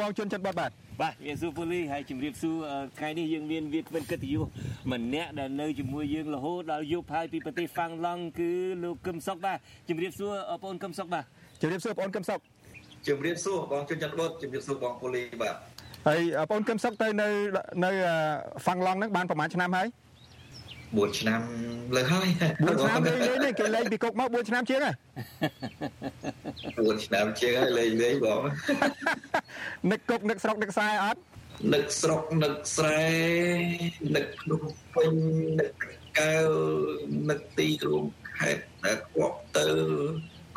បសួរបងជនចិត្តបាត់បាទបាទជំរាបសួរពូលីហើយជំរាបសួរថ្ងៃនេះយើងមានវាគ្មិនកិត្តិយសម្នាក់ដែលនៅជាមួយយើងរហូតដល់យប់ហើយពីប្រទេសហ្វាំងឡង់គឺលោកកឹមសុកបាទជំរាបសួរបងកឹមសុកបាទជំរាបសួរបងកឹមសុកជំរាបសួរបងជនចិត្តបុតជំរាបសួរបងពូលីបាទហើយបងកឹមសុកទៅនៅនៅហ្វាំងឡង់ហ្នឹងបានប្រហែលឆ្នាំហើយ 4ឆ្នាំលើហើយ4ឆ្នាំលេងលេងនេះគេលេងពីគុកមក4ឆ្នាំជាងហើយ4ឆ្នាំជាងហើយលេងលេងបងនឹកគុកនឹកស្រុកនឹកខ្សែអត់នឹកស្រុកនឹកស្រែនឹកភ្នំពេញនឹកកៅនឹកទីរួមខេត្តដែលគប់ទៅ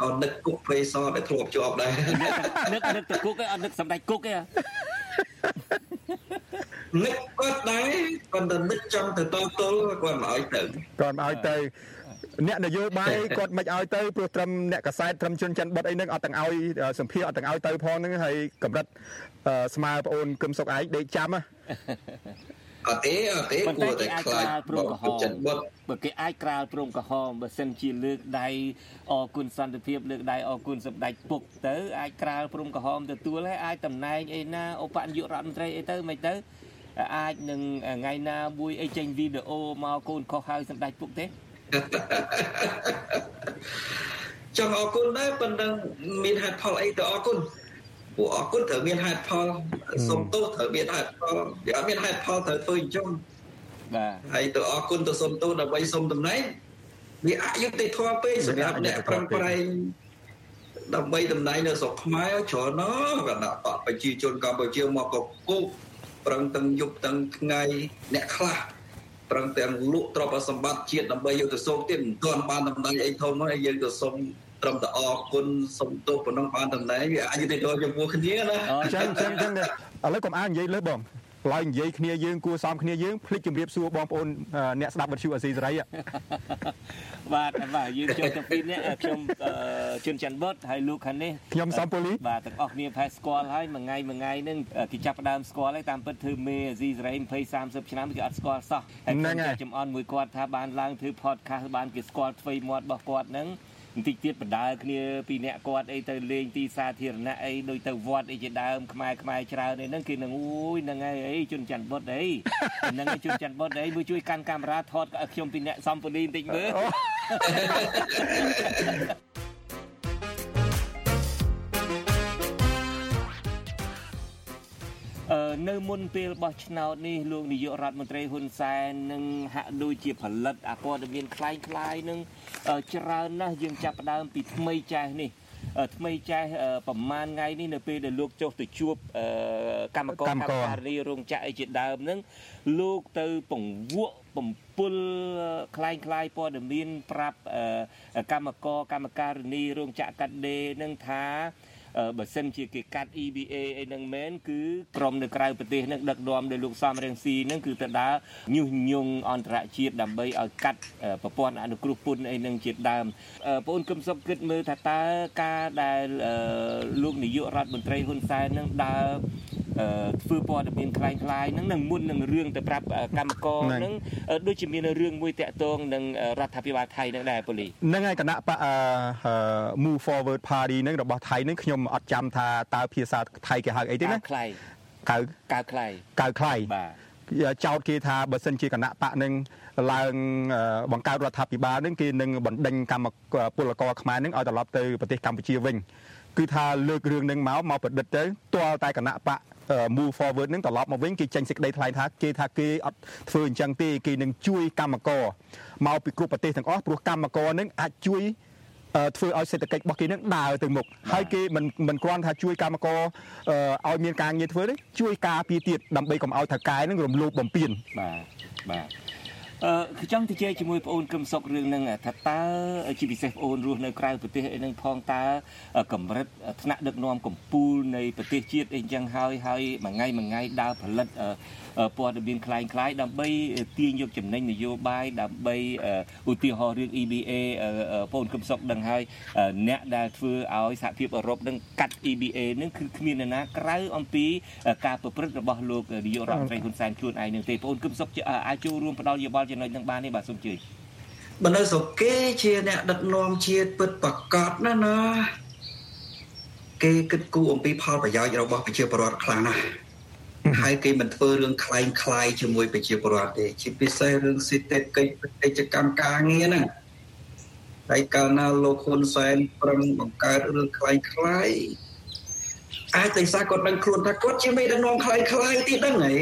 ក៏នឹកគុកព្រៃសរដែលធ្លាប់ជាប់ដែរនឹកនឹកទៅគុកឯអត់នឹកសម្ដេចគុកឯ នឹកគាត់ដែរគាត់ទៅនឹកចង់ទៅតទល់គាត់មិនឲ្យទៅគាត់មិនឲ្យទៅអ្នកនយោបាយគាត់មិនឲ្យទៅព្រោះត្រឹមអ្នកកសែតត្រឹមជនច័ន្ទបុតអីហ្នឹងអត់ទាំងឲ្យសម្ភារអត់ទាំងឲ្យទៅផងហ្នឹងហើយកម្រិតស្មើប្អូនកឹមសុកឯងដេកចាំហ៎អត់ទេអត់ទេគួរតែខ្លាចព្រមក្រហមបើគេអាចក្រាលព្រមក្រហមបើសិនជាលើកដៃអគុណសន្តិភាពលើកដៃអគុណសម្ដេចពុកទៅអាចក្រាលព្រមក្រហមទទួលហើយអាចតំណែងអីណាឧបនាយករដ្ឋមន្ត្រីអីទៅមិនទៅ អាចនឹងថ្ងៃណាមួយអីចេញវីដេអូមកកូនខុសហើយសម្ដេចពុកទេចង់អរគុណដែរប៉ុន្តែមានហេតុផលអីទៅអរគុណពួកអរគុណត្រូវមានហេតុផលសុំទោសត្រូវមានហេតុផលវាអត់មានហេតុផលត្រូវធ្វើអញ្ចឹងបាទហើយទៅអរគុណទៅសុំទោសដើម្បីសុំតំណែងវាអយុត្តិធម៌ពេកសម្រាប់អ្នកប្រឹងប្រែងដើម្បីតំណែងនៅស្រុកខ្មែរច្រើនណាស់គណៈបកប្រជាជនកម្ពុជាមកកពុក ប្រឹងទាំងយប់ទាំងថ្ងៃអ្នកខ្លះប្រឹងទាំងលក់ទ្រព្យសម្បត្តិជាតិដើម្បីយកទៅសោកទៀតមិនទាន់បានតំណែងអីធំហើយយើងទៅសុំត្រឹមតែអរគុណសុំទោសប៉ុណ្ណឹងបានតំណែងវាអាចទៅដល់ចំពោះគ្នាណាអញ្ចឹងអញ្ចឹងអញ្ចឹងឥឡូវកុំអាននិយាយលើបង ឡើយនិយាយគ្នាយើងគួរសមគ្នាយើងភ្លេចជម្រាបសួរបងប្អូនអ្នកស្ដាប់វិទ្យុអាស៊ីសេរីបាទបាទយើងចូលទៅពីនេះខ្ញុំជឿនច័ន្ទបុតហើយលោកខាងនេះខ្ញុំសំពូលីបាទទាំងអស់គ្នាផែស្គាល់ហើយមួយថ្ងៃមួយថ្ងៃហ្នឹងគេចាប់ផ្ដើមស្គាល់ហើយតាមពិតធ្វើមេអាស៊ីសេរី20 30ឆ្នាំគេអត់ស្គាល់សោះហើយខ្ញុំចំអន់មួយគាត់ថាបានឡើងធ្វើ podcast បានគេស្គាល់ថ្មីមាត់របស់គាត់ហ្នឹង បន្តិចទៀតបដើគ្នាពីអ្នកគាត់អីទៅលេងទីសាធារណៈអីដូចទៅវត្តអីជាដើមខ្មែរខ្មែរច្រើនអីហ្នឹងគេនឹងអូយហ្នឹងហើយអីជនច័ន្ទបុតអីហ្នឹងហើយជនច័ន្ទបុតអីមួយជួយកាន់កាមេរ៉ាថតខ្ញុំពីអ្នកសំពូលីបន្តិចមើល នៅមុនពេលបោះឆ្នោតនេះលោកនាយករដ្ឋមន្ត្រីហ៊ុនសែននឹងហាក់ដូចជាផលិតអាព័ត៌មានคล้ายៗនឹងច្រើនណាស់យើងចាប់ផ្ដើមពីថ្មីចាស់នេះថ្មីចាស់ប្រហែលថ្ងៃនេះនៅពេលដែលលោកចុះទៅជួបកម្មករកម្មការីរោងចក្រអីជាដើមហ្នឹងលោកទៅពង្វក់បំពុលคล้ายคล้ายព័ត៌មានប្រាប់កម្មករកម្មការិនីរោងចក្រកាត់ដេរនឹងថា បើសិនជាគេកាត់ EBA អីហ្នឹងមែនគឺក្រុមនៅក្រៅប្រទេសហ្នឹងដឹកនាំដោយលោកសំរងស៊ីហ្នឹងគឺទៅដើរញុះញង់អន្តរជាតិដើម្បីឲ្យកាត់ប្រព័ន្ធអនុគ្រោះពន្ធអីហ្នឹងជាដើមបងអូនគឹមសុកគិតមើលថាតើការដែលលោកនាយករដ្ឋមន្ត្រីហ៊ុនសែនហ្នឹងដើរ ធ្វើព័ត៌មានคล้ายៗហ្នឹងនឹងមុននឹងរឿងទៅប្រាប់កម្មករហ្នឹងដូចជាមានរឿងមួយតាក់ទងនឹងរដ្ឋាភិបាលថៃហ្នឹងដែរប៉ូលីហ្នឹងហើយគណៈបក Move Forward Party ហ្នឹងរបស់ថៃហ្នឹងខ្ញុំអត់ចាំថាតើភាសាថៃគេហៅអីទេណាខ្លៃកៅកៅខ្លៃកៅខ្លៃបាទចោតគេថាបើសិនជាគណៈបកនឹងឡើងបង្កើតរដ្ឋាភិបាលនឹងគេនឹងបណ្ដេញកម្មពលករខ្មែរនឹងឲ្យត្រឡប់ទៅប្រទេសកម្ពុជាវិញ គឺថាលើករឿងនឹងមកមកប្រឌិតទៅទាល់តែគណៈបក move forward នឹងត្រឡប់មកវិញគេចេញសេចក្តីថ្លែងថាគេថាគេអត់ធ្វើអញ្ចឹងទេគេនឹងជួយកម្មករមកពីគ្រប់ប្រទេសទាំងអស់ព្រោះកម្មករនឹងអាចជួយធ្វើឲ្យសេដ្ឋកិច្ចរបស់គេនឹងដើរទៅមុខហើយគេមិនមិនគ្រាន់ថាជួយកម្មករឲ្យមានការងារធ្វើទេជួយការពារទៀតដើម្បីកុំឲ្យថៅកែនឹងរំលោភបំពានបាទបាទ អឺខ្ញុំចង់ទៅជែកជាមួយបងអូនកឹមសុករឿងហ្នឹងថាតើជាពិសេសបងអូនរស់នៅក្រៅប្រទេសអីហ្នឹងផងតើកម្រិតថ្នាក់ដឹកនាំកម្ពុជានៃប្រទេសជាតិអីចឹងហើយហើយមួយថ្ងៃមួយថ្ងៃដើរផលិតព័ត៌មានคล้ายៗដើម្បីទាញយកចំណេញនយោបាយដើម្បីឧទាហរណ៍រឿង EBA បងកឹមសុកដឹងហើយអ្នកដែលធ្វើឲ្យសហភាពអឺរ៉ុបនឹងកាត់ EBA នឹងគឺគ្មាននរណាក្រៅអំពីការប្រព្រឹត្តរបស់លោកនាយករដ្ឋមន្ត្រីហ៊ុនសែនខ្លួនឯងនឹងទេបងកឹមសុកអាចចូលរួមផ្ដល់យោបល់ចំណុចនឹងបានទេបាទសូមជឿបើនៅស្រុកគេជាអ្នកដឹកនាំជាតិពិតប្រកបណាស់ណាគេគិតគូរអំពីផលប្រយោជន៍របស់ប្រជាពលរដ្ឋខ្លាំងណាស់ ហើយគេមិនធ្វើរឿងคล้ายคล้ายជាមួយប្រជាពលរដ្ឋទេជាពិសេសរឿងសេដ្ឋកិច្ចពាណិជ្ជកម្មការងារហ្នឹងហើយកាលណាលោកហ៊ុនសែនប្រឹងបង្កើតរឿងคล้ายคล้ายអាចតែសាគាត់ដឹងខ្លួនថាគាត់ជាមេដឹកនាំคล้ายคล้ายទីដឹងហើយ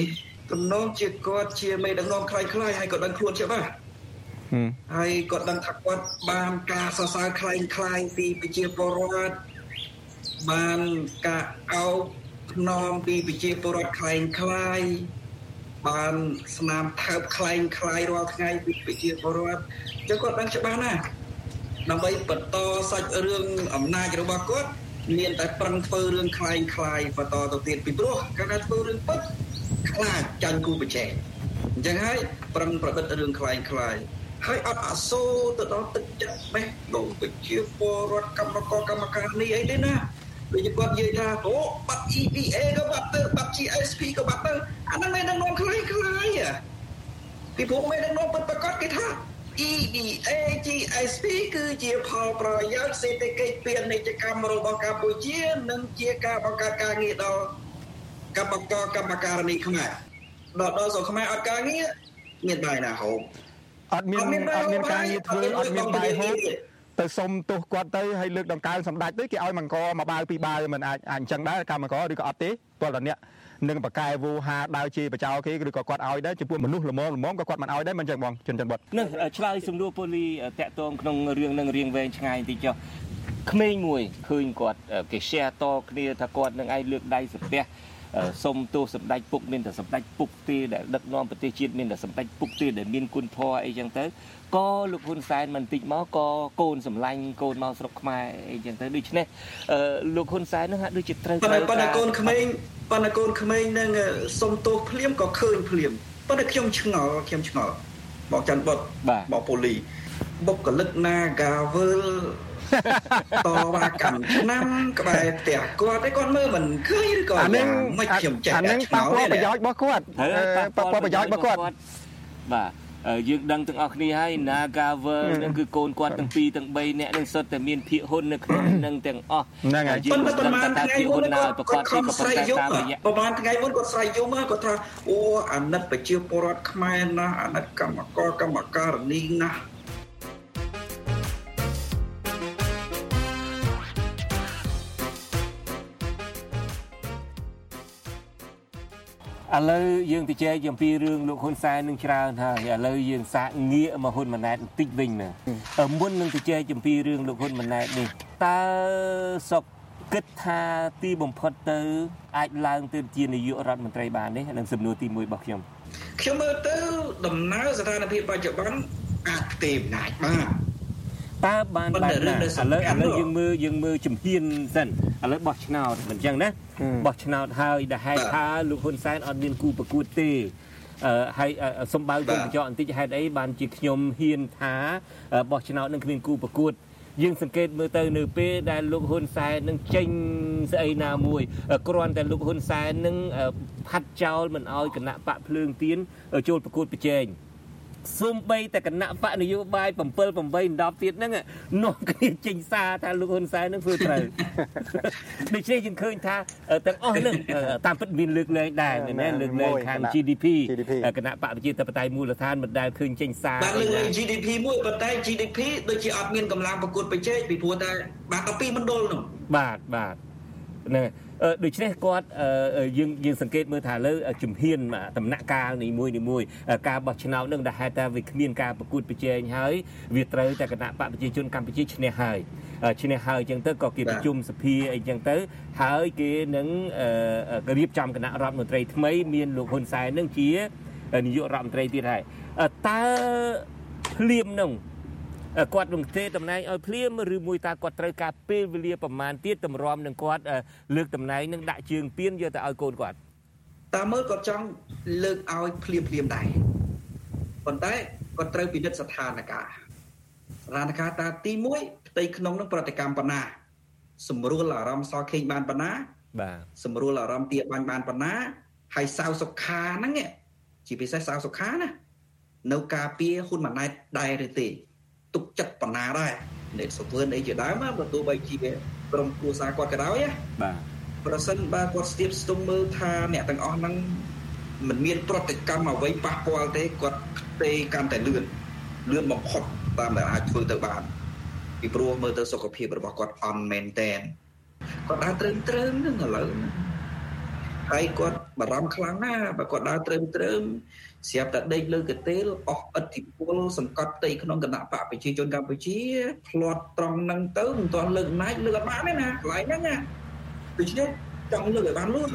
ទំនងជាគាត់ជាមេដឹកនាំคล้ายคล้ายហើយគាត់ដឹងខ្លួនច្បាស់ហើយគាត់ដឹងថាគាត់បានការសរសើរคล้ายคล้ายពីប្រជាពលរដ្ឋបានការអោប ខ្នងពីប្រជាពលរដ្ឋខ្លែងខ្លាយបានស្នាមថើបខ្លែងខ្លាយរាល់ថ្ងៃពីប្រជាពលរដ្ឋចឹងគាត់ដឹងច្បាស់ណាស់ដើម្បីបន្តសាច់រឿងអំណាចរបស់គាត់មានតែប្រឹងធ្វើរឿងខ្លែងខ្លាយបន្តទៅទៀតពីព្រោះគាត់ថាធ្វើរឿងពិតខ្លាចចាញ់គូប្រជែងអញ្ចឹងហើយប្រឹងប្រឌិតរឿងខ្លែងខ្លាយហើយអត់អសូរទៅដល់ទឹកចិត្តបេះដូងប្រជាពលរដ្ឋកម្មករកម្មការនេះអីទេណា ដូចជាគាត់និយាយថាអូបាត់ EPA ក៏បាត់ទៅបាត់ GSP ក៏បាត់ទៅអាហ្នឹងមិនដឹងនាំខ្លីខ្លីពីព្រោះមិនដឹងនាំពិតប្រកបគេថា EBA GSP គឺជាផលប្រយោជន៍សេដ្ឋកិច្ចពាណិជ្ជកម្មរបស់កម្ពុជានិងជាការបង្កើតការងារដល់កម្មករកម្មការនីខ្មែរដល់ដល់ស្រុកខ្មែរអត់ការងារមានបាយណាហូបអត់មានអត់មានការងារធ្វើអត់មានបាយហូប ទៅសុំទោសគាត់ទៅហើយលើកដង្កើងសម្ដេចទៅគេឲ្យមង្គលមកបាវពីបាវមិនអាចអាចអញ្ចឹងដែរកម្មករឬក៏អត់ទេពលរដ្ឋអ្នកនឹងបកែវូហាដើរជាបចោគេឬក៏គាត់ឲ្យដែរចំពោះមនុស្សល្មមល្មមក៏គាត់មិនឲ្យដែរមិនអញ្ចឹងបងជនច័ន្ទបុតនេះឆ្លើយសំណួរពូលីតាក់ទងក្នុងរឿងនឹងរៀងវែងឆ្ងាយតិចចុះក្មេងមួយឃើញគាត់គេ share តគ្នាថាគាត់នឹងឯងលើកដៃសំពះ សុំទោសសម្ដេចពុកមានតែសម្ដេចពុកទេដែលដឹកនាំប្រទេសជាតិមានតែសម្ដេចពុកទេដែលមានគុណធម៌អីចឹងទៅក៏លោកហ៊ុនសែនមិនតិចមកក៏កូនសម្លាញ់កូនមកស្រុកខ្មែរអីចឹងទៅដូច្នេះលោកហ៊ុនសែននឹងហាក់ដូចជាត្រូវត្រូវប៉ុន្តែកូនក្មេងប៉ុន្តែកូនក្មេងនឹងសុំទោសភ្លាមក៏ឃើញភ្លាមប៉ុន្តែខ្ញុំឆ្ងល់ខ្ញុំឆ្ងល់បងច័ន្ទបុតបងពូលីបុគ្គលិក Nagavel តវ៉ាកម្មឆ្នាំក្បែរផ្ទះគាត់ឯគាត់មើលមិនឃើញឬក៏យ៉ាងមិនខ្ញុំចេះអានឹងប៉ះពាល់ប្រយោជន៍របស់គាត់ប៉ះពាល់ប្រយោជន៍របស់គាត់បាទយើងដឹងទាំងអស់គ្នាហើយ Nagavel នឹងគឺកូនគាត់ទាំងពីរទាំង3នាក់នឹងសុទ្ធតែមានភាគហ៊ុននៅក្នុងនឹងទាំងអស់ហ្នឹងហើយយើងមិនដឹងថាភាគហ៊ុនណាប្រកបពីក៏ប៉ុន្តែតាមរយៈប្រហែលថ្ងៃមុនគាត់ស្រ័យយំគាត់ថាអូអាណិតប្រជាពលរដ្ឋខ្មែរណាស់អាណិតកម្មករកម្មការនីណាស់ ឥឡូវយើងទៅជែកអំពីរឿងលោកហ៊ុនសែននឹងច្រើនហើយឥឡូវយើងសាកងាកមកហ៊ុនម៉ាណែតបន្តិចវិញណាមុននឹងទៅជែកអំពីរឿងលោកហ៊ុនម៉ាណែតនេះតើសុកគិតថាទីបំផុតទៅអាចឡើងទៅជានាយករដ្ឋមន្ត្រីបានទេនឹងសំណួរទី1របស់ខ្ញុំខ្ញុំមើលទៅដំណើរស្ថានភាពបច្ចុប្បន្នអាចផ្ទេរអំណាចបាន តើបានបែបណាឥឡូវឥឡូវយើងមើលយើងមើលជំហានសិនឥឡូវបោះឆ្នោតមិនចឹងណាបោះឆ្នោតហើយដែលហេតុថាលោកហ៊ុនសែនអត់មានគូប្រកួតទេអឺហើយសំបើខ្ញុំបញ្ជាក់បន្តិចហេតុអីបានជាខ្ញុំហ៊ានថាបោះឆ្នោតនឹងគ្មានគូប្រកួតយើងសង្កេតមើលទៅនៅពេលដែលលោកហ៊ុនសែននឹងចេញស្អីណាមួយគ្រាន់តែលោកហ៊ុនសែននឹងផាត់ចោលមិនអោយគណៈបកភ្លើងទៀនចូលប្រកួតប្រជែង សូម្បីតែគណៈបកនយោបាយ7 8 10ទៀតហ្នឹងនោះគ្នាចេញសារថាលោកហ៊ុនសែននឹងធ្វើត្រូវដូច្នេះយើងឃើញថាទាំងអស់ហ្នឹងតាមពិតមានលើកលែងដែរមែនលើកលែងខាង GDP គណៈបកប្រជាធិបតេយ្យមូលដ្ឋានមិនដែលឃើញចេញសារបាទលើកលែង GDP មួយប៉ុន្តែ GDP ដូចជាអត់មានកម្លាំងប្រកួតប្រជែងពីព្រោះតែបាទ12មណ្ឌលនោះបាទបាទហ្នឹង ដូច្នេះគាត់យើងយើងសង្កេតមើលថាលើជំហានដំណាក់កាលនីមួយនីមួយការបោះឆ្នោតនឹងដែលហេតុតែវាគ្មានការប្រកួតប្រជែងហើយវាត្រូវតែគណៈបកប្រជាជនកម្ពុជាឈ្នះហើយឈ្នះហើយអញ្ចឹងទៅក៏គេប្រជុំសភាអីចឹងទៅ ហើយគេនឹងរៀបចំគណៈរដ្ឋមន្ត្រីថ្មីមានលោកហ៊ុនសែននឹងជានាយករដ្ឋមន្ត្រីទៀតហើយតើភ្លាមនឹង គាត់នឹងទេតំណែងឲ្យភ្លាមឬមួយតើគាត់ត្រូវការពេលវេលាប្រមាណទៀតតម្រាំនឹងគាត់លើកតំណែងនឹងដាក់ជើងពៀនយកទៅឲ្យកូនគាត់តាមមើលគាត់ចង់លើកឲ្យភ្លាមភ្លាមដែរប៉ុន្តែគាត់ត្រូវពិនិត្យស្ថានភាពស្ថានភាពតាទី1ផ្ទៃក្នុងនឹងប្រតិកម្មបណ្ណាសម្រួលអារម្មណ៍សខេងបានបណ្ណាបាទសម្រួលអារម្មណ៍ទាបាញ់បានបណ្ណាហើយសៅសុខាហ្នឹងជាពិសេសសៅសុខាណានៅការពារហ៊ុនម៉ាណែតដែរឬទេ ទុកចិត្តបណ្ណាដែរអ្នកសវឿនអីជាដើមបើទោះបីជាក្រុមគ្រួសារគាត់ក៏ដោយណាបាទប្រសិនបើគាត់ស្ទាបស្ទង់មើលថាអ្នកទាំងអស់ហ្នឹងមិនមានប្រតិកម្មអ្វីប៉ះពាល់ទេគាត់ទេកាន់តែលឿនលឿនបំផុតតាមដែលអាចធ្វើទៅបានពីព្រោះមើលទៅសុខភាពរបស់គាត់អន់មែនតែនគាត់ដើរត្រឹមត្រឹមហ្នឹងឥឡូវហើយគាត់ បារម្ភខ្លាំងណាស់បើគាត់ដើរត្រឹមត្រឹមស្រាប់តែដេកលើកទេលអស់ឥទ្ធិពលសង្កត់ផ្ទៃក្នុងគណៈបកប្រជាជនកម្ពុជាផ្្លាត់ត្រង់ហ្នឹងទៅមិនទាន់លើកអំណាចលើកអត់បានទេណាកន្លែងហ្នឹងណាដូច្នេះចង់លើកឲ្យបានលឿន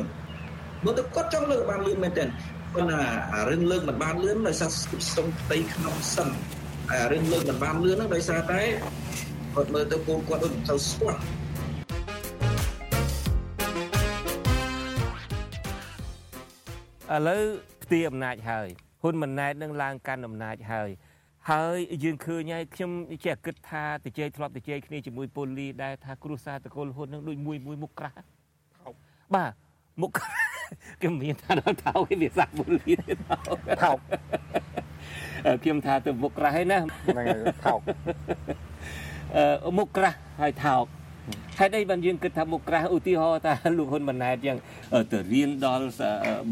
មើលទៅគាត់ចង់លើកឲ្យបានលឿនមែនទែនប៉ុន្តែអារឿងលើកមិនបានលឿនដោយសារស្ទង់ផ្ទៃក្នុងសិនហើយរឿងលើកមិនបានលឿនហ្នឹងដោយសារតែគាត់មើលទៅកូនគាត់ដូចមិនទៅស្គាល់ ឥឡូវផ្ទៃអំណាចហើយហ៊ុនម៉ាណែតនឹងឡើងកាន់អំណាចហើយហើយយើងឃើញហើយខ្ញុំចេះគិតថាតេជ័យធ្លាប់តេជ័យគ្នាជាមួយពូលីដែលថាគ្រួសារតកូលហ៊ុននឹងដូចមួយមួយមុខក្រាស់បាទមុខគេមានថាដល់ថោកវាសាក់ពូលីថោកខ្ញុំថាទៅមុខក្រាស់ហើយណាហ្នឹងហើយថោកអឺមុខក្រាស់ហើយថោក ហេតុអីបានយើងគិតថាមុខក្រាស់ឧទាហរណ៍ថាលោកហ៊ុនម៉ាណែតយ៉ាងទៅរៀនដល់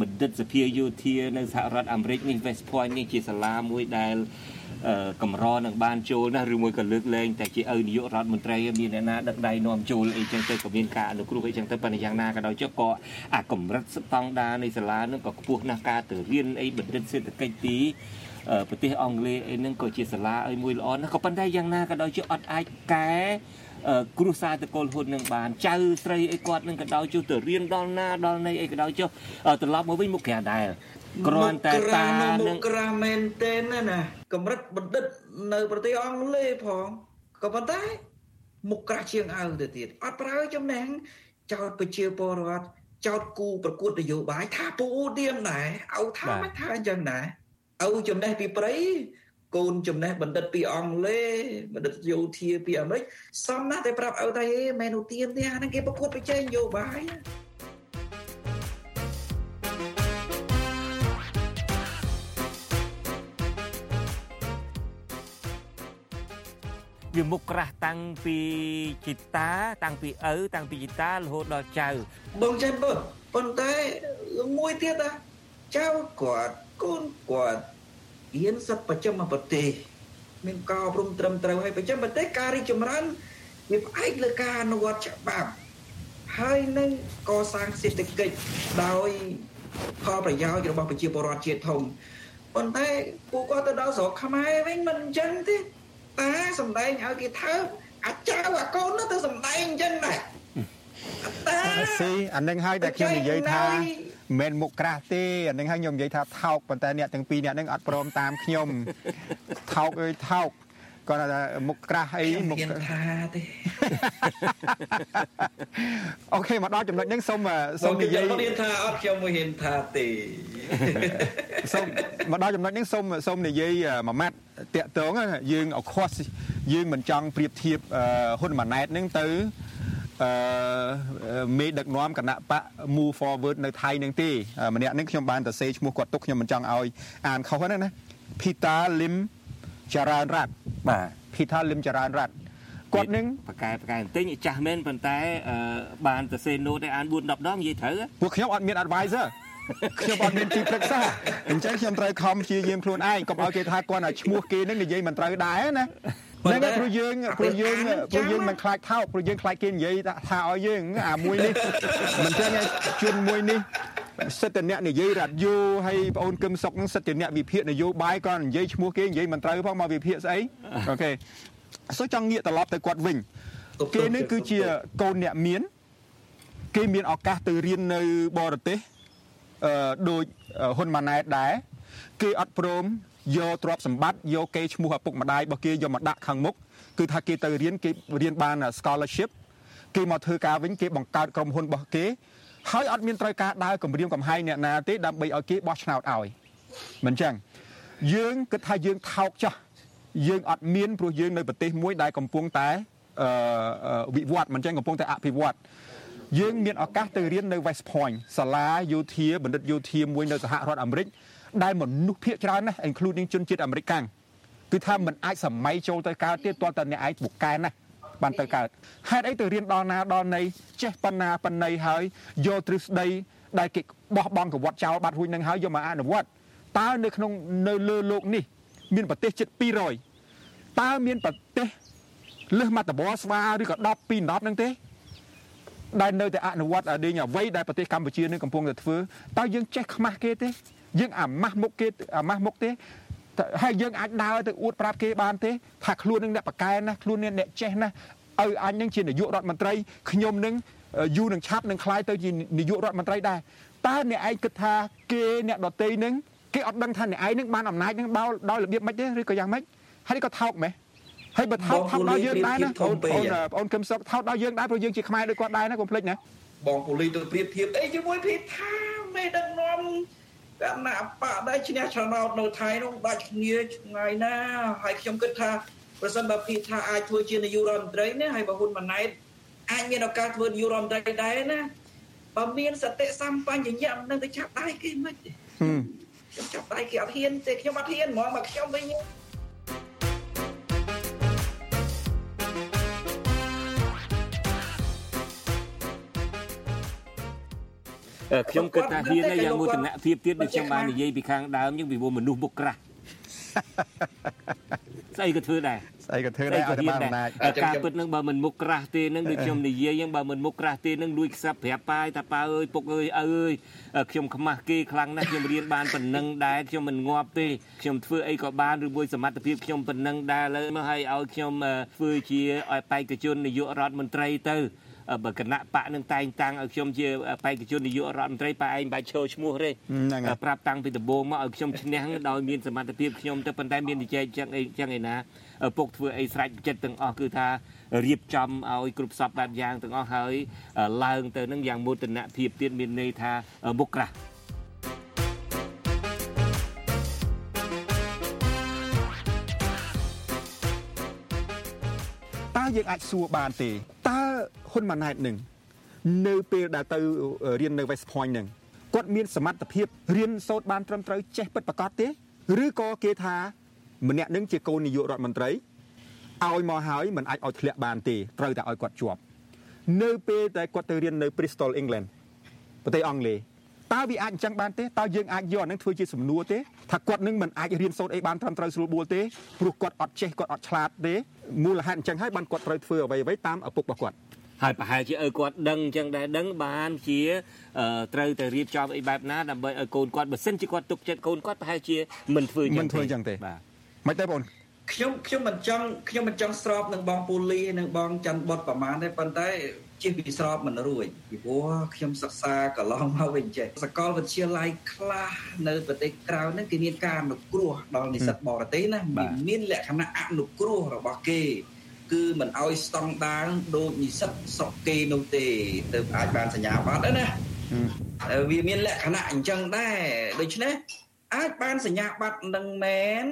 បណ្ឌិតសភាយោធានៅសហរដ្ឋអាមេរិកនេះ West Point នេះជាសាលាមួយដែលកម្រនឹងបានចូលណាឬមួយក៏លើកលែងតែជាឪនាយករដ្ឋមន្ត្រីមានអ្នកណាដឹកដៃនាំចូលអីចឹងទៅក៏មានការអនុគ្រោះអីចឹងទៅប៉ុន្តែយ៉ាងណាក៏ដោយចុះក៏អាកម្រិតស្តង់ដារនៃសាលានឹងក៏ខ្ពស់ណាស់ការទៅរៀនអីបណ្ឌិតសេដ្ឋកិច្ចទីប្រទេសអង់គ្លេសអីហ្នឹងក៏ជាសាលាឲ្យមួយល្អណាស់ក៏ប៉ុន្តែយ៉ាងណាក៏ដោយជាអត់អាចកែ គ្រួសារតកូលហ៊ុននឹងបានចៅស្រីអីគាត់នឹងក៏ដោយចុះទៅរៀនដល់ណាដល់ណីអីក៏ដោយចុះត្រឡប់មកវិញមុខក្រាដែរគ្រាន់តែតានឹងក្រាមែនទេណាកម្រិតបណ្ឌិតនៅប្រទេសអង់គ្លេសផងក៏ប៉ុន្តែមុខក្រាស់ជាងអើទៅទៀតអត់ប្រើចំណេះចោតប្រជាពលរដ្ឋចោតគូប្រកួតនយោបាយថាពូឌៀមដែរឲ្យថាមិនថាអញ្ចឹងដែរឲ្យចំណេះពីព្រៃ កូនចំណេះបណ្ឌិតពីអង់គ្លេសបណ្ឌិតយោធាពីអាមេរិកសំណាស់តែប្រាប់ឲ្យតែហេមែនឧទានទេអាហ្នឹងគេប្រកួតប្រជែងនយោបាយវាមុខក្រាស់តាំងពីជីតា តាំងពីឪតាំងពីជីតារហូតដល់ចៅបងចេះបើប៉ុន្តែមួយទៀតណាចៅគាត់កូនគាត់ ហ៊ានសិទ្ធិប្រចាំប្រទេសមានការអប់រំត្រឹមត្រូវហើយប្រចាំប្រទេសការរីកចម្រើនវាផ្អែកលើការអនុវត្តច្បាប់ហើយនឹងកសាងសេដ្ឋកិច្ចដោយផលប្រយោជន៍របស់ប្រជាពលរដ្ឋជាតិធំប៉ុន្តែពួកគាត់ទៅដល់ស្រុកខ្មែរវិញមិនអញ្ចឹងទេតាសំដែងឲ្យគេថើបអាចៅអាកូននោះទៅសំដែងអញ្ចឹងដែរតាស៊ីអានឹងហើយដែលខ្ញុំនិយាយថា មិនមុខក្រាស់ទេអានឹងហើយខ្ញុំនិយាយថាថោកប៉ុន្តែអ្នកទាំងពីរអ្នកនឹងអត់ព្រមតាមខ្ញុំថោកអើយថោកគាត់ថាមុខក្រាស់អីមុខថាទេអូខេមកដល់ចំណុចហ្នឹងសូមសូមនិយាយខ្ញុំថាអត់ខ្ញុំមិនហ៊ានថាទេសូមមកដល់ចំណុចហ្នឹងសូមសូមនិយាយមួយម៉ាត់តាក់ទងយើងអខុសយើងមិនចង់ប្រៀបធៀបហ៊ុនម៉ាណែតហ្នឹងទៅ អឺមេដឹកនាំគណៈបក move forward នៅថៃនឹងទេម្នាក់នេះខ្ញុំបានទៅសេឈ្មោះគាត់ទុកខ្ញុំមិនចង់ឲ្យអានខុសហ្នឹងណា Peter Lim ចរានរ័ត្នបាទ Peter Lim ចរានរ័ត្នគាត់នឹងប្រកែប្រកែបន្តិចចាស់មែនប៉ុន្តែបានទៅសេណូតឲ្យអាន4 10ដងនិយាយត្រូវពួកខ្ញុំអត់មាន advisor ខ្ញុំអត់មានទីប្រឹក្សាអញ្ចឹងខ្ញុំត្រូវខំព្យាយាមខ្លួនឯងកុំឲ្យគេថាគាត់ឲ្យឈ្មោះគេនឹងនិយាយមិនត្រូវដែរណា ហ្នឹងព្រោះយើងព្រោះយើងព្រោះយើងមិនខ្លាចថោកព្រោះយើងខ្លាចគេនិយាយថាឲ្យយើងអាមួយនេះមិនចឹងជួនមួយនេះសិទ្ធិអ្នកនិយាយរ៉ាឌីយ៉ូហើយបងអូនកឹមសុកនឹងសិទ្ធិអ្នកវិភាគនយោបាយក៏និយាយឈ្មោះគេនិយាយមិនត្រូវផងមកវិភាគស្អីអូខេសូចង់ងាកត្រឡប់ទៅគាត់វិញគេនឹងគឺជាកូនអ្នកមាន គេមានឱកាសទៅរៀននៅបរទេសអឺដូចហ៊ុនម៉ាណែតដែរគេអត់ព្រម យកទ្រព្យសម្បត្តិយកគេឈ្មោះឪពុកម្ដាយរបស់គេយកមកដាក់ខាងមុខគឺថាគេទៅរៀនគេរៀនបាន scholarship គេមកធ្វើការវិញគេបង្កើតក្រុមហ៊ុនរបស់គេហើយអត់មានត្រូវការដើរគម្រាមកំហែងអ្នកណាទេដើម្បីឲ្យគេបោះឆ្នោតឲ្យមិនចឹងយើងគិតថាយើងថោកចាស់យើងអត់មានព្រោះយើងនៅប្រទេសមួយដែលកំពុងតែវិវត្តមិនចឹងកំពុងតែអភិវឌ្ឍយើងមានឱកាសទៅរៀននៅ West Point សាលាយោធាបណ្ឌិតយោធាមួយនៅសហរដ្ឋអាមេរិក ដែលមនុស្សភាគច្រើនណាស់ including ជនជាតិអាមេរិកកាំងគឺថាมันអាចសម័យចូលទៅកើតទៀតទាល់តែអ្នកឯងពូកែណាបានទៅកើតហេតុអីទៅរៀនដល់ណាដល់ណីចេះប៉ុណ្ណាប៉ុណ្ណីហើយយកទ្រឹស្ដីដែលគេបោះបង់កវត្តចោលបាត់រួចនឹងហើយយកមកអនុវត្តតើនៅក្នុងនៅលើលោកនេះ មានប្រទេសជិត200តើមានប្រទេសលើសមាតបស្វាឬក៏10 2 10នឹងទេដែលនៅតែអនុវត្តដេញអ្វីដែលប្រទេសកម្ពុជានឹងកំពុងតែធ្វើតើយើងចេះខ្មាស់គេទេ យើងអាម៉ាស់មុខគេអាម៉ាស់មុខទេហើយយើងអាចដើរទៅអួតប្រាប់គេបានទេថាខ្លួននឹងអ្នកបកកែណាខ្លួននឹងអ្នកចេះណាឪអញនឹងជានាយករដ្ឋមន្ត្រីខ្ញុំនឹងយូរនឹងឆាប់នឹងខ្លាយទៅជានាយករដ្ឋមន្ត្រីដែរតើអ្នកឯងគិតថាគេអ្នកដតីនឹងគេអត់ដឹងថាអ្នកឯងនឹងបានអំណាចនឹងបោលដោយរបៀបម៉េចទេឬក៏យ៉ាងម៉េចហើយក៏ថោកម៉េះហើយបើថោកថោកដល់យើងដែរណាបងប្អូនបងកឹមសុខថោកដល់យើងដែរព្រោះយើងជាខ្មែរដូចគាត់ដែរណាកុំភ្លេចណាបងពូលីទៅប្រៀបធៀបអីជាមួយភីថាមេដឹកនាំ គណៈបកដែលឈ្នះឆ្នោតនៅថៃនោះដាច់គ្នាឆ្ងាយណាហើយខ្ញុំគិតថាប្រសិនបើភីថាអាចធ្វើជានាយករដ្ឋមន្ត្រីណាហើយបើហ៊ុនម៉ាណែតអាចមានឱកាសធ្វើនាយករដ្ឋមន្ត្រីដែរណាបើមានសតិសម្បញ្ញៈនឹងទៅចាប់ដៃគេមិនទេខ្ញុំចាប់ដៃគេអត់ហ៊ានទេខ្ញុំអត់ហ៊ានហ្មងមកខ្ញុំវិញ ខ្ញុំគិតថាហ៊ានយ៉ាងមួយតំណភាពទៀតដូចខ្ញុំបាននិយាយពីខាងដើមយើងពីមនុស្សមុខក្រាស់ស្អីក៏ធ្វើដែរស្អីក៏ធ្វើដែរឲ្យតែបានអំណាចការពិតនឹងបើមិនមុខក្រាស់ទេនឹងដូចខ្ញុំនិយាយយ៉ាងបើមិនមុខក្រាស់ទេនឹងលួចខ្សាប់ប្រាប់ប៉ាយថាប៉ាអើយពុកអើយឪអើយខ្ញុំខ្មាស់គេខ្លាំងណាស់ខ្ញុំរៀនបានប៉ុណ្ណឹងដែរខ្ញុំមិនងាប់ទេខ្ញុំធ្វើអីក៏បានឬមួយសមត្ថភាពខ្ញុំប៉ុណ្ណឹងដែរលើមកឲ្យឲ្យខ្ញុំធ្វើជាឲ្យបេក្ខជននាយករដ្ឋមន្ត្រីទៅ បើគណៈបកនឹងតែងតាំងឲ្យខ្ញុំជាបេក្ខជននាយករដ្ឋមន្ត្រីប៉ែឯងបាច់ឈរឈ្មោះទេប្រាប់តាំងពីដំបូងមកឲ្យខ្ញុំឈ្នះដោយមានសមត្ថភាពខ្ញុំទៅប៉ុន្តែមាននិយាយចឹងអីចឹងឯណាពុកធ្វើអីស្រេចចិត្តទាំងអស់គឺថារៀបចំឲ្យគ្រប់សពបែបយ៉ាងទាំងអស់ហើយឡើងទៅនឹងយ៉ាងមោទនភាពទៀតមានន័យថាមុខក្រាស់ យើងអាចសួរបានទេតើហ៊ុនម៉ាណែតនឹងនៅពេលដែលទៅរៀននៅ West Point នឹងគាត់មានសមត្ថភាពរៀនសូត្របានត្រឹមត្រូវចេះពិតប្រាកដទេឬក៏គេថា ម្នាក់នឹងជាកូននាយករដ្ឋមន្ត្រីឲ្យមកហើយមិនអាចឲ្យធ្លាក់បានទេត្រូវតែឲ្យគាត់ជាប់នៅពេលដែលគាត់ទៅរៀននៅ Bristol England ប្រទេសអង់គ្លេស តើវាអាចអញ្ចឹងបានទេតើយើងអាចយកអានឹងធ្វើជាសំណួរទេថាគាត់នឹងមិនអាចរៀនសូត្រអីបានត្រឹមត្រូវស្រួលបួលទេព្រោះគាត់អត់ចេះគាត់អត់ឆ្លាតទេមូលហេតុអញ្ចឹងហើយបានគាត់ត្រូវធ្វើអ្វីអ្វីតាមឪពុករបស់គាត់ហើយប្រហែលជាឪគាត់ដឹងអញ្ចឹងដែរដឹងបានជាត្រូវតែរៀបចំអីបែបណាដើម្បីឲ្យកូនគាត់បើសិនជាគាត់ទុកចិត្តកូនគាត់ប្រហែលជាមិនធ្វើអញ្ចឹងមិនធ្វើអញ្ចឹងទេបាទមិនទេបងខ្ញុំខ្ញុំមិនចង់ខ្ញុំមិនចង់ស្របនឹងបងពូលីនិងបងច័ន្ទបុតប្រមាណទេប៉ុន្តែ ជិះពីស្របមិនរួចពីព្រោះខ្ញុំសិក្សាកន្លងមកវិញចេះសកលវិទ្យាល័យខ្លះនៅប្រទេសក្រៅហ្នឹងគេមានការអនុគ្រោះដល់និស្សិតបរទេសណាមានលក្ខណៈអនុគ្រោះរបស់គេគឺមិនអោយស្តង់ដារដូចនិស្សិតស្រុកគេនោះទេទៅអាចបានសញ្ញាបត្រណាវាមានលក្ខណៈអញ្ចឹងដែរដូច្នេះអាចបានសញ្ញាបត្រនឹងមែន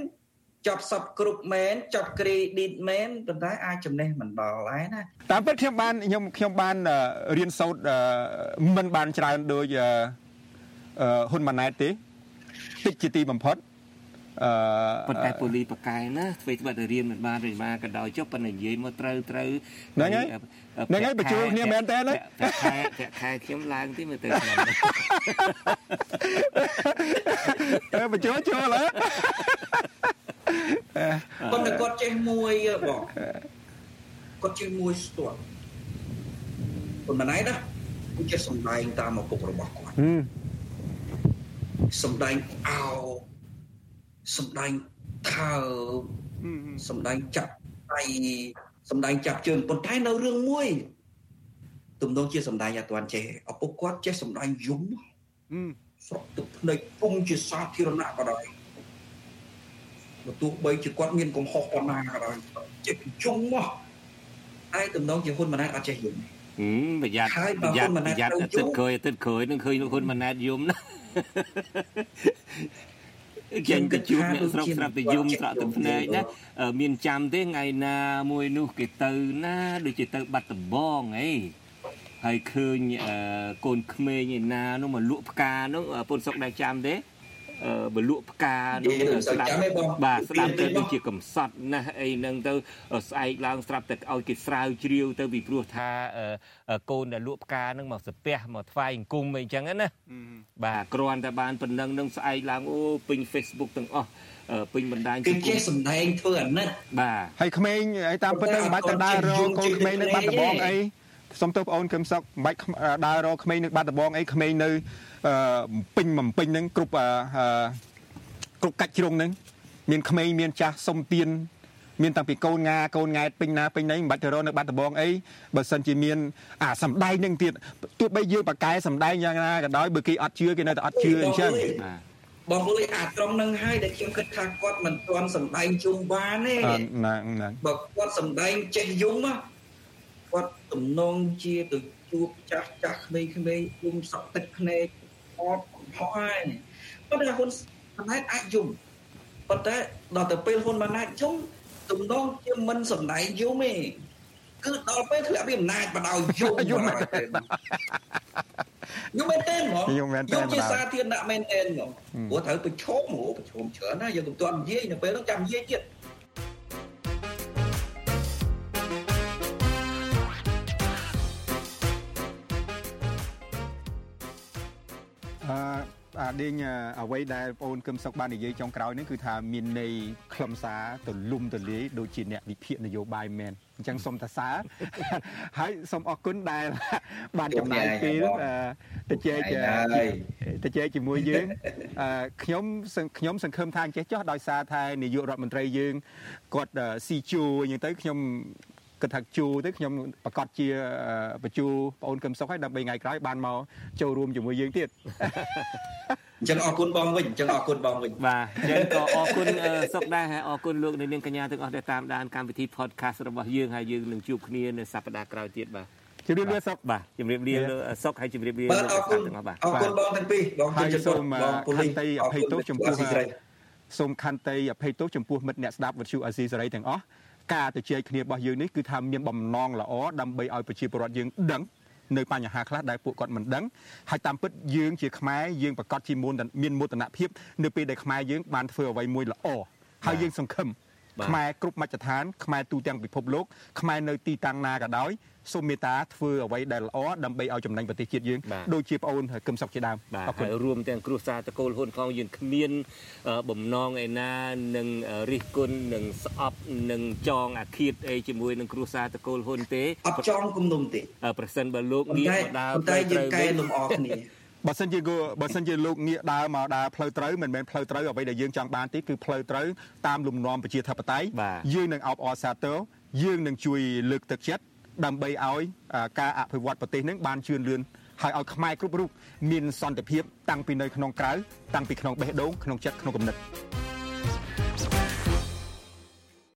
ចប់សពគ្រប់មែនចប់ credit មែនប៉ុន្តែអាចចំណេះមិនដល់ដែរណាតាមពិតខ្ញុំបានខ្ញុំខ្ញុំបានរៀនសូត្រមិនបានច្រើនដូចហ៊ុនម៉ាណែតទេតិចជាទីបំផុតអឺប៉ុន្តែពូលីបកែណាធ្វើត្បិតតែរៀនមិនបានឬមកក៏ដោយចុះប៉ុន្តែនិយាយមកត្រូវត្រូវហ្នឹងហើយហ្នឹងហើយបញ្ចូលគ្នាមែនតើណាខែខែខ្ញុំឡើងទីមើលទៅខ្ញុំអឺបញ្ចូលចូលហ៎ ប៉ុន្តែគាត់ចេះមួយបងគាត់ចេះមួយស្ទាត់ប៉ុន្តែណាគាត់ចេះសំដែងតាមឪពុករបស់គាត់សំដែងអោសំដែងថើសំដែងចាប់ដៃសំដែងចាប់ជើងប៉ុន្តែនៅរឿងមួយទំនងជាសំដែងអត់ទាន់ចេះឪពុកគាត់ចេះសំដែងយំស្រក់ទឹកភ្នែកពុំជាសាធារណៈក៏ដោយ បើទោះបីជាគាត់មានកំហុសប៉ុណ្ណាក៏ដោយចិត្តជុំមកតែតំណងជាហ៊ុនម៉ាណែតអត់ចេះយំហឹមប្រយ័ត្នប្រយ័ត្នប្រយ័ត្នអាទិត្យក្រោយអាទិត្យក្រោយនឹងឃើញលោកហ៊ុនម៉ាណែតយំណាចេញទៅជួបអ្នកស្រុកស្រាប់តែយំត្រក់ទឹកភ្នែកណាមានចាំទេថ្ងៃណាមួយនោះគេទៅណាដូចជាទៅបាត់ដំបងអីហើយឃើញកូនក្មេងឯណានោះមកលក់ផ្កានោះពុនសុកដែរចាំទេ បលក់ផ្កានោះស្ដាប់បាទស្ដាប់ទៅដូចជាកំសត់ណាស់អីហ្នឹងទៅស្អែកឡើងស្រាប់តែឲ្យគេស្រាវជ្រាវទៅពីព្រោះថាកូនដែលលក់ផ្កាហ្នឹងមកសាពះមកថ្វាយអង្គមអីចឹងណាបាទគ្រាន់តែបានប៉ុណ្ណឹងនឹងស្អែកឡើងអូពេញ Facebook ទាំងអស់ពេញបណ្ដាញគេចេះសម្ដែងធ្វើអាណិតបាទហើយក្មេងហើយតាមពិតទៅមិនបាច់ទៅដើររកកូនក្មេងនៅបាត់ដំបងអី សុំទោសបងអូនកឹមសុកមិនបាច់ដើររកក្មេងនៅបាត់ដំបងអីក្មេងនៅពេញបំពេញហ្នឹងគ្រប់គ្រប់កាច់ជ្រុងហ្នឹងមានក្មេងមានចាស់សុំទៀនមានតាំងពីកូនងាកូនង៉ែតពេញណាពេញណីមិនបាច់ទៅរកនៅបាត់ដំបងអីបើសិនជាមានអាសំដែងនឹងទៀតទោះបីយើងបកកែសំដែងយ៉ាងណាក៏ដោយបើគេអត់ជឿគេនៅតែអត់ជឿអញ្ចឹងបងលុយអាត្រង់នឹងហើយដែលខ្ញុំគិតថាគាត់មិនទាន់សំដែងជុំបានទេណាណាបើគាត់សំដែងចេះយំ គាត់ទំនងជាទៅជួបចាស់ចាស់ក្មេងៗយំសក់ទឹកភ្នែកអត់កំហុសហើយប៉ុន្តែហ៊ុនម៉ាណែតអាចយំប៉ុន្តែដល់ទៅពេលហ៊ុនម៉ាណែតយំទំនងជាមិនសំដែងយំទេគឺដល់ពេលធ្លាក់ពីអំណាចបដោយយំយំមែនទេយំមែនទេហ្មងយំមែនទេយំជាសាធារណៈមែនទេហ្មងព្រោះត្រូវប្រឈមហ៎ប្រឈមច្រើនណាយើងមិនទាន់និយាយនៅពេលនោះចាំនិយាយទៀត អាដេញអ្វីដែលបងអូនកឹមសុកបាននិយាយចុងក្រោយនេះគឺថាមានន័យខ្លឹមសារទលំទលាយដូចជាអ្នកវិភាគនយោបាយមែនអញ្ចឹងសូមតសាហើយសូមអរគុណដែលបានចំណាយពេលទៅជែកទៅជែកជាមួយយើងខ្ញុំខ្ញុំសង្ឃឹមថាអញ្ចេះចោះដោយសារថានាយករដ្ឋមន្ត្រីយើងគាត់ស៊ីជួអញ្ចឹងទៅខ្ញុំគិតថាជួទៅខ្ញុំប្រកាសជាបញ្ជូបងអូនកឹមសុខហើយដើម្បីថ្ងៃក្រោយបានមកចូលរួមជាមួយយើងទៀត អញ្ចឹងអរគុណបងវិញអញ្ចឹងអរគុណបងវិញបាទអញ្ចឹងក៏អរគុណសុកដែរហើយអរគុណលោកនាងកញ្ញាទាំងអស់ដែលតាមដានកម្មវិធី podcast របស់យើងហើយយើងនឹងជួបគ្នានៅសប្តាហ៍ក្រោយទៀតបាទជម្រាបលាសុកបាទជម្រាបលាសុកហើយជម្រាបលាលោកអរគុណទាំងអស់បាទអរគុណបងទាំងពីរបងហើយសូមខន្តីអភ័យទោសចំពោះសូមខន្តីអភ័យទោសចំពោះមិត្តអ្នកស្ដាប់វិទ្យុអាស៊ីសេរីទាំងអស់ការទៅជែកគ្នារបស់យើងនេះគឺថាមានបំណងល្អដើម្បីឲ្យប្រជាពលរដ្ឋយើងដឹង នៅបញ្ហាខ្លះដែលពួកគាត់មិនដឹងហើយតាមពិតយើងជាខ្មែរយើងប្រកាសជាមានមោទនភាពនៅពេលដែលខ្មែរយើងបានធ្វើអ្វីមួយល្អហើយយើងសង្ឃឹម ខ្មែរគ្រប់មជ្ឈដ្ឋានខ្មែរទូទាំងពិភពលោកខ្មែរនៅទីតាំងណាក៏ដោយសូមមេត្តាធ្វើអ្វីដែលល្អដើម្បីឲ្យចំណេញប្រទេសជាតិយើងដូចជាប្អូនគឹមសុកជាដើមអរគុណរួមទាំងគ្រួសារតកូលហ៊ុនផងយើងគ្មានបំណងឯណានឹងរិះគន់នឹងស្អប់នឹងចងអាឃាតអីជាមួយនឹងគ្រួសារតកូលហ៊ុនទេអត់ចងគំនុំទេប្រសិនបើលោកងាកមកដើរតែយើងកែលំអគ្នា បើសិនជាបើសិនជាលោកងាកដើរមកដើរផ្លូវត្រូវមិនមែនផ្លូវត្រូវអ្វីដែលយើងចង់បានទេគឺផ្លូវត្រូវតាមលំនាំប្រជាធិបតេយ្យយើងនឹងអបអរសាទរយើងនឹងជួយលើកទឹកចិត្តដើម្បីឲ្យការអភិវឌ្ឍប្រទេសនឹងបានជឿនលឿនហើយឲ្យខ្មែរគ្រប់រូបមានសន្តិភាពតាំងពីនៅក្នុងក្រៅតាំងពីក្នុងបេះដូងក្នុងចិត្តក្នុងគំនិត thank you